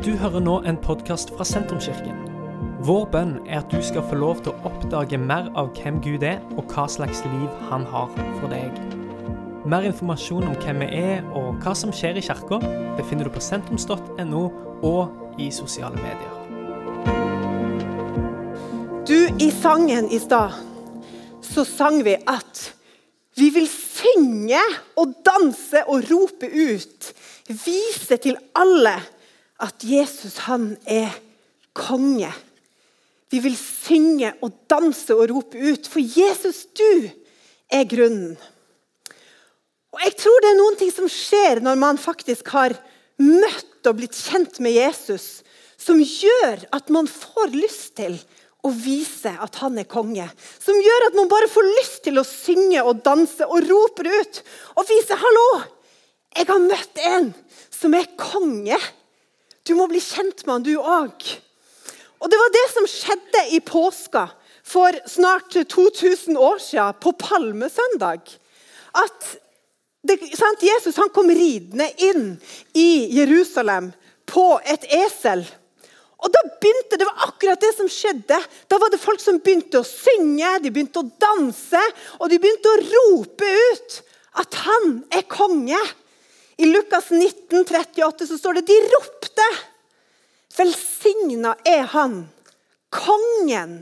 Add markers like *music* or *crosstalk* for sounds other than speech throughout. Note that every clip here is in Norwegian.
Du hører nå en podkast fra Sentrumskirken. Vår bønn er at du skal få lov til å oppdage mer av hvem Gud er, og hva slags liv han har for deg. Mer informasjon om hvem vi er og hva som skjer i kirka, befinner du på sentrums.no og i sosiale medier. Du, i sangen i stad så sang vi at vi vil synge og danse og rope ut. Vise til alle at Jesus, han er konge. Vi vil synge og danse og rope ut, for Jesus, du er grunnen. Og Jeg tror det er noen ting som skjer når man faktisk har møtt og blitt kjent med Jesus, som gjør at man får lyst til å vise at han er konge. Som gjør at man bare får lyst til å synge og danse og rope ut og vise 'hallo'. Jeg har møtt en som er konge. Du må bli kjent med han, du òg. Og Det var det som skjedde i påska for snart 2000 år siden, på palmesøndag. At det, sant, Jesus han kom ridende inn i Jerusalem på et esel. Og da begynte, Det var akkurat det som skjedde. Da var det folk som begynte å synge, de begynte å danse, og de begynte å rope ut at han er konge. I Lukas 19, 38 så står det de ropte. Velsigna er han, kongen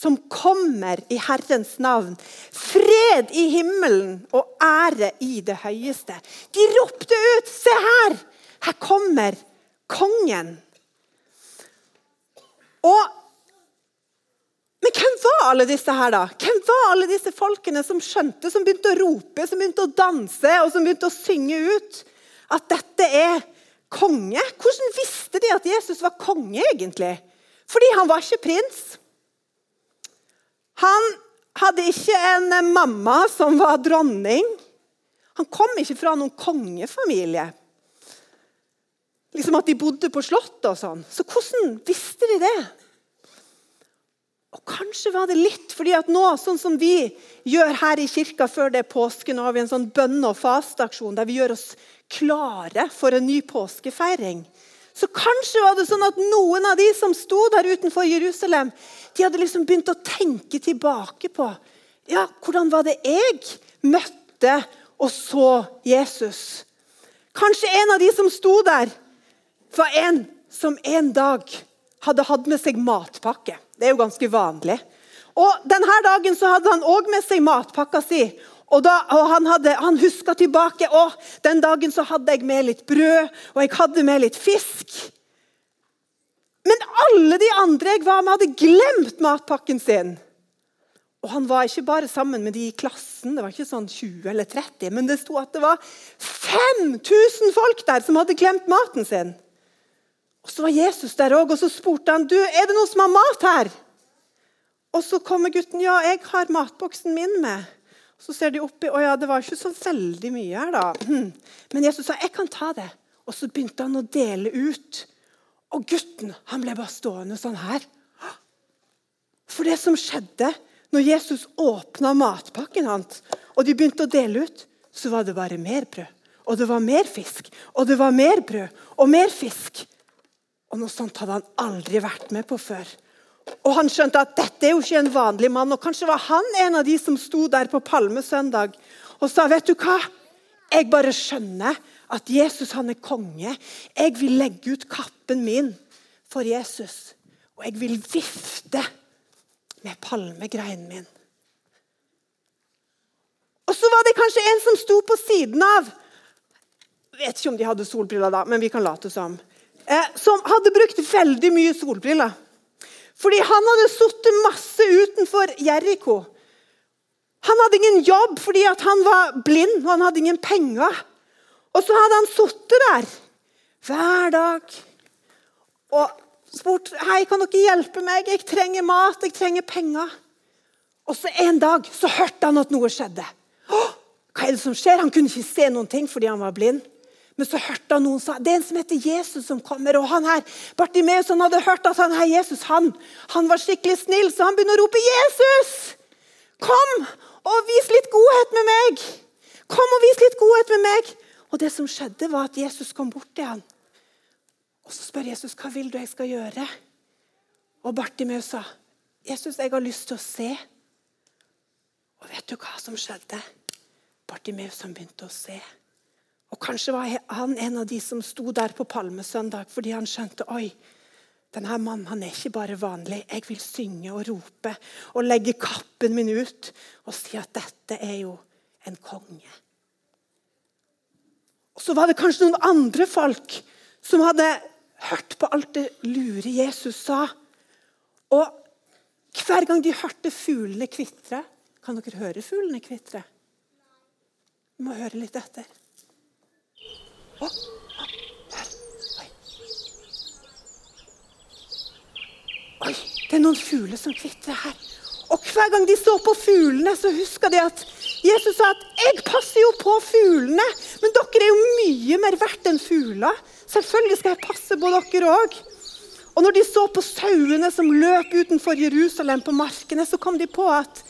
som kommer i Herrens navn. Fred i himmelen og ære i det høyeste. De ropte ut, se her! Her kommer kongen. Og men hvem var alle disse her da? Var alle disse folkene som skjønte, som begynte å rope, som begynte å danse og som begynte å synge ut at dette er konge? Hvordan visste de at Jesus var konge, egentlig? Fordi han var ikke prins. Han hadde ikke en mamma som var dronning. Han kom ikke fra noen kongefamilie. Liksom at de bodde på slottet og sånn. Så hvordan visste de det? Og Kanskje var det litt fordi at nå, sånn som vi gjør her i kirka før det er påske, nå har vi en sånn bønne- og fasteaksjon der vi gjør oss klare for en ny påskefeiring. Så kanskje var det sånn at noen av de som sto der utenfor Jerusalem, de hadde liksom begynt å tenke tilbake på ja, hvordan var det jeg møtte og så Jesus. Kanskje en av de som sto der, var en som en dag hadde hatt med seg matpakke. Det er jo ganske vanlig. Og Denne dagen så hadde han òg med seg matpakka si. Og, da, og Han, hadde, han huska tilbake. Å, Den dagen så hadde jeg med litt brød og jeg hadde med litt fisk. Men alle de andre jeg var med, hadde glemt matpakken sin. Og Han var ikke bare sammen med de i klassen, det var ikke sånn 20 eller 30, men det sto at det var 5000 folk der som hadde glemt maten sin. Og Så var Jesus der òg, og så spurte han du, er det noen som har mat her. Og Så kommer gutten. Ja, jeg har matboksen min med. Så ser de oppi. Å ja, det var ikke så veldig mye her, da. *clears throat* Men Jesus sa jeg kan ta det. Og så begynte han å dele ut. Og gutten han ble bare stående sånn her. For det som skjedde når Jesus åpna matpakken hans, og de begynte å dele ut, så var det bare mer brød. Og det var mer fisk. Og det var mer brød og mer fisk. Og Noe sånt hadde han aldri vært med på før. Og Han skjønte at dette er jo ikke en vanlig mann. og Kanskje var han en av de som sto der på palmesøndag og sa vet du hva? Jeg bare skjønner at Jesus han er konge. Jeg vil legge ut kappen min for Jesus. Og jeg vil vifte med palmegreinen min. Og så var det kanskje en som sto på siden av. Jeg vet ikke om de hadde solbriller da, men vi kan late som. Eh, som hadde brukt veldig mye solbriller. Fordi han hadde sittet masse utenfor Jeriko. Han hadde ingen jobb fordi han var blind og han hadde ingen penger. Og så hadde han sittet der hver dag og spurt hei, kan dere hjelpe meg. Jeg trenger mat, jeg trenger penger. Og så En dag så hørte han at noe skjedde. Hva er det som skjer? Han kunne ikke se noen ting fordi han var blind. Men så hørte han noen sa det er en som heter Jesus som kommer. og han her, Bartimeus han hadde hørt at han her Jesus han, han var skikkelig snill, så han begynner å rope 'Jesus! Kom og vis litt godhet med meg!' Kom og vis litt godhet med meg! Og det som skjedde, var at Jesus kom bort til. Og Og Så spør Jesus hva vil du jeg skal gjøre. Og Bartimeus sa, 'Jesus, jeg har lyst til å se.' Og vet du hva som skjedde? Bartimeus han begynte å se. Og Kanskje var han en av de som sto der på palmesøndag fordi han skjønte oi, denne mannen han er ikke bare vanlig. Jeg vil synge og rope og legge kappen min ut og si at dette er jo en konge. Og Så var det kanskje noen andre folk som hadde hørt på alt det lure Jesus sa. Og hver gang de hørte fuglene kvitre Kan dere høre fuglene kvitre? Vi må høre litt etter. Oi, det er noen fugler som kvitrer her. Og hver gang de så på fuglene, så huska de at Jesus sa at 'jeg passer jo på fuglene', men dere er jo mye mer verdt enn fugler. Selvfølgelig skal jeg passe på dere òg. Og når de så på sauene som løp utenfor Jerusalem på markene, så kom de på at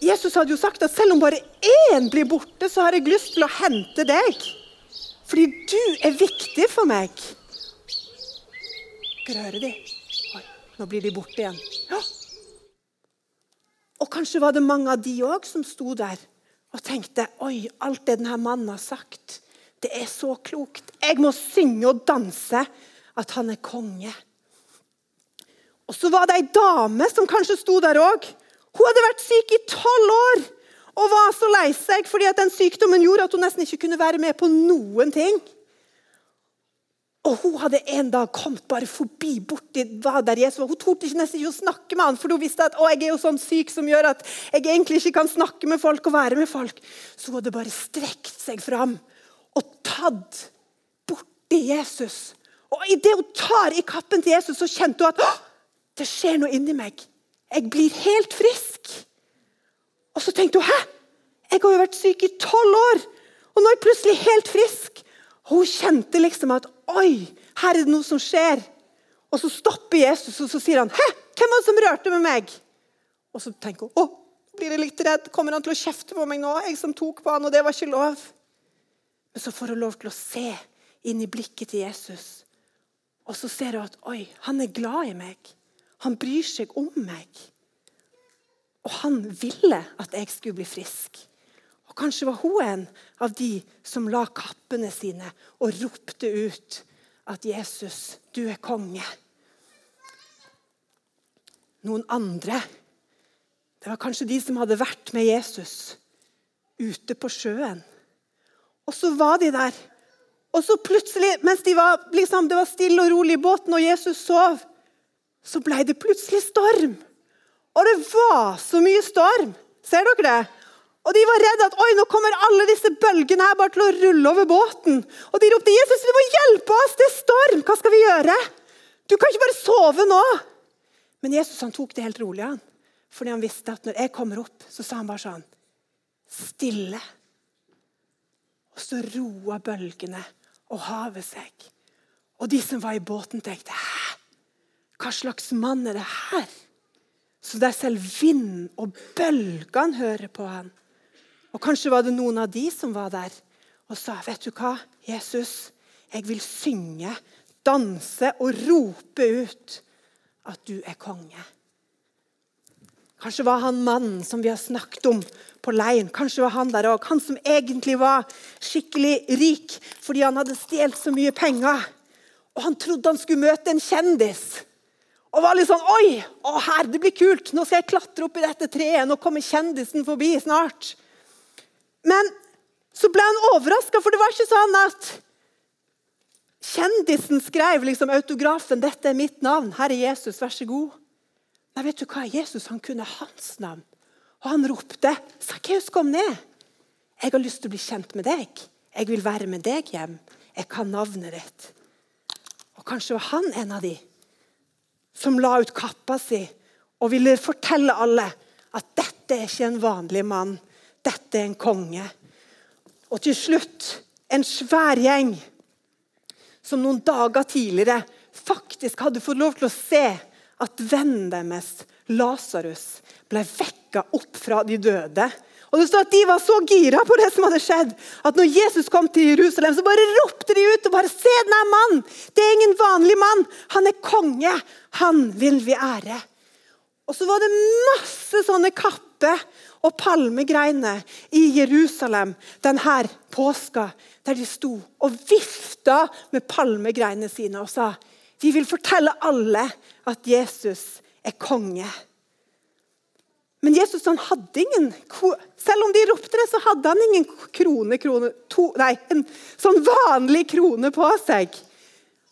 Jesus hadde jo sagt at selv om bare én blir borte, så har jeg lyst til å hente deg. Fordi du er viktig for meg. Dere de. de? Nå blir de borte igjen. Ja. Og kanskje var det mange av de òg som sto der og tenkte Oi, alt det denne mannen har sagt, det er så klokt. Jeg må synge og danse at han er konge. Og så var det ei dame som kanskje sto der òg. Hun hadde vært syk i tolv år og var så lei seg fordi at den sykdommen gjorde at hun nesten ikke kunne være med på noen ting. Og Hun hadde en dag kommet bare forbi borti der Jesus var. Hun torde nesten ikke å snakke med han, for hun visste at å, jeg er jo sånn syk som gjør at jeg egentlig ikke kan snakke med folk og være med folk. Så hun hadde bare strekt seg fram og tatt borti Jesus. Og Idet hun tar i kappen til Jesus, så kjente hun at det skjer noe inni meg. Jeg blir helt frisk. Og så tenkte hun hæ? Jeg har jo vært syk i tolv år, og nå er jeg plutselig helt frisk. Og hun kjente liksom at Oi, her er det noe som skjer. Og så stopper Jesus og så sier han, 'Hæ, hvem var det som rørte med meg?' Og så tenker hun, 'Å, blir jeg litt redd. Kommer han til å kjefte på meg nå?' Jeg som tok på han, og det var ikke lov. Men så får hun lov til å se inn i blikket til Jesus. Og så ser hun at 'Oi, han er glad i meg. Han bryr seg om meg.' Og han ville at jeg skulle bli frisk. Og Kanskje var hun en av de som la kappene sine og ropte ut at 'Jesus, du er konge'. Noen andre det var kanskje de som hadde vært med Jesus ute på sjøen. Og så var de der. Og så plutselig, mens de var, liksom, det var stille og rolig i båten, og Jesus sov, så ble det plutselig storm. Og det var så mye storm. Ser dere det? Og De var redde at oi, nå kommer alle disse bølgene her bare til å rulle over båten. Og De ropte Jesus, du må hjelpe oss, det er storm. Hva skal vi gjøre? Du kan ikke bare sove nå. Men Jesus han tok det helt rolig. han. Fordi han visste at når jeg kommer opp, så sa han bare sånn Stille. Og så roa bølgene og havet seg. Og de som var i båten, tenkte Hæ? Hva slags mann er det her? Så der selv vind og bølgene hører på han. Og Kanskje var det noen av de som var der og sa vet du hva, Jesus, jeg vil synge, danse og rope ut at du er konge. Kanskje var han mannen som vi har snakket om på leiren. Kanskje var han der òg. Han som egentlig var skikkelig rik fordi han hadde stjålet så mye penger. Og han trodde han skulle møte en kjendis. Og var litt sånn Oi, å her, det blir kult! Nå skal jeg klatre opp i dette treet. Nå kommer kjendisen forbi snart. Men så ble han overraska, for det var ikke sånn at kjendisen skrev liksom autografen 'Dette er mitt navn. Herre Jesus, vær så god'. Nei, vet du hva? Jesus han kunne hans navn. Og han ropte 'Sakkeus, kom ned'. 'Jeg har lyst til å bli kjent med deg. Jeg vil være med deg hjem. Jeg kan navnet ditt.' Og Kanskje var han en av de som la ut kappa si og ville fortelle alle at dette er ikke en vanlig mann. Dette er en konge. Og til slutt en svær gjeng som noen dager tidligere faktisk hadde fått lov til å se at vennen deres, Lasarus, ble vekka opp fra de døde. Og det står at De var så gira på det som hadde skjedd, at når Jesus kom til Jerusalem, så bare ropte de ut og bare Se denne mannen! Det er ingen vanlig mann. Han er konge. Han vil vi ære. Og så var det masse sånne kapper og palmegreiner i Jerusalem denne påska, der de sto og vifta med palmegreinene sine og sa vi vil fortelle alle at Jesus er konge. Men Jesus han hadde ingen Selv om de ropte det, så hadde han ingen krone, krone to, Nei, en sånn vanlig krone på seg.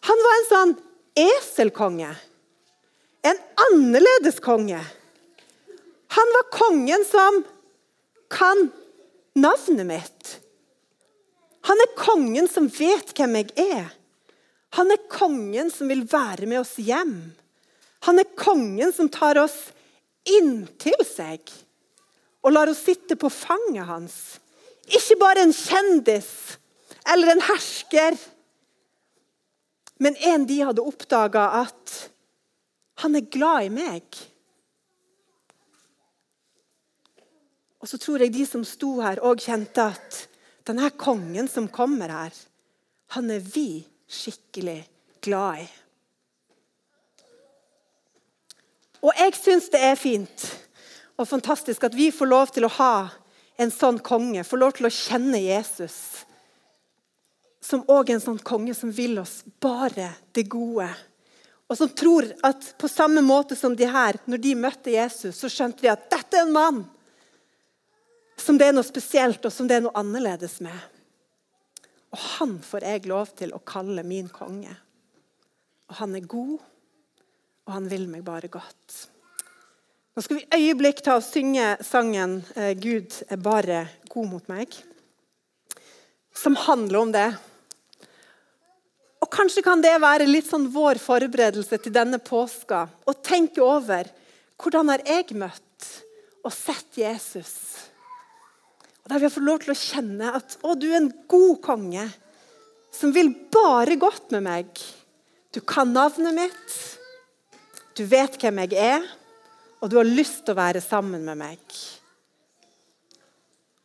Han var en sånn eselkonge. En annerledes konge. Han var kongen som kan navnet mitt. Han er kongen som vet hvem jeg er. Han er kongen som vil være med oss hjem. Han er kongen som tar oss inntil seg og lar oss sitte på fanget hans. Ikke bare en kjendis eller en hersker, men en de hadde oppdaga at han er glad i meg. Og så tror jeg de som sto her, òg kjente at denne kongen som kommer her, han er vi skikkelig glad i. Og jeg syns det er fint og fantastisk at vi får lov til å ha en sånn konge, får lov til å kjenne Jesus. Som òg en sånn konge som vil oss bare det gode. Og som tror at på samme måte som de her, når de møtte Jesus, så skjønte de at dette er en mann som det er noe spesielt og som det er noe annerledes med. Og han får jeg lov til å kalle min konge. Og han er god, og han vil meg bare godt. Nå skal vi øyeblikk ta og synge sangen eh, 'Gud er bare god mot meg', som handler om det. Og Kanskje kan det være litt sånn vår forberedelse til denne påska. Å tenke over hvordan har jeg møtt og sett Jesus og Der vi har fått lov til å kjenne at å, du er en god konge som vil bare godt med meg. Du kan navnet mitt, du vet hvem jeg er, og du har lyst til å være sammen med meg.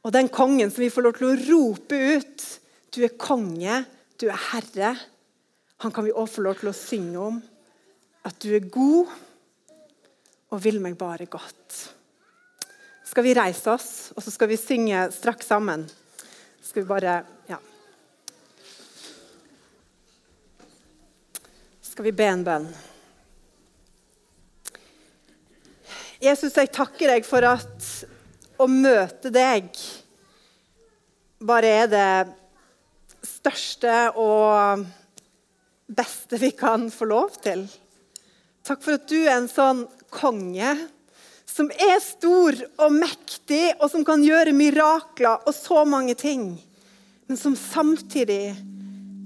Og den kongen som vi får lov til å rope ut Du er konge, du er herre. Han kan vi òg få lov til å synge om. At du er god og vil meg bare godt skal vi reise oss, og så skal vi synge straks sammen. Skal vi bare Ja. Skal vi be en bønn? Jesus, jeg takker deg for at å møte deg bare er det største og beste vi kan få lov til. Takk for at du er en sånn konge som er stor og mektig, og som kan gjøre mirakler og så mange ting, men som samtidig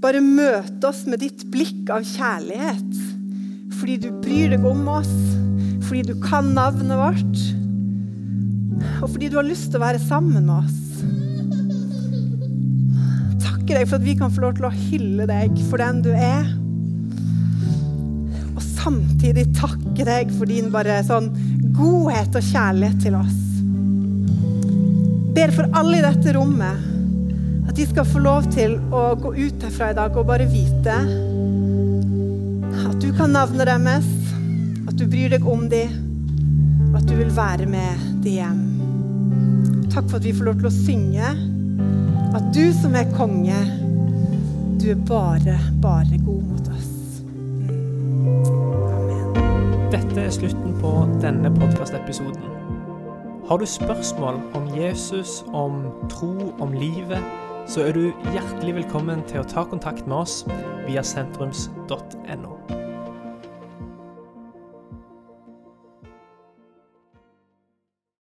bare møter oss med ditt blikk av kjærlighet. Fordi du bryr deg om oss, fordi du kan navnet vårt, og fordi du har lyst til å være sammen med oss. Takker deg for at vi kan få lov til å hylle deg for den du er. Og samtidig takke deg for din bare sånn godhet og kjærlighet til oss. Ber for alle i dette rommet at de skal få lov til å gå ut herfra i dag og bare vite at du kan navnet deres, at du bryr deg om dem, og at du vil være med dem hjem. Takk for at vi får lov til å synge at du som er konge, du er bare, bare god mot oss. Amen. Dette er slutten på denne podkastepisoden. Har du spørsmål om Jesus, om tro, om livet, så er du hjertelig velkommen til å ta kontakt med oss via sentrums.no.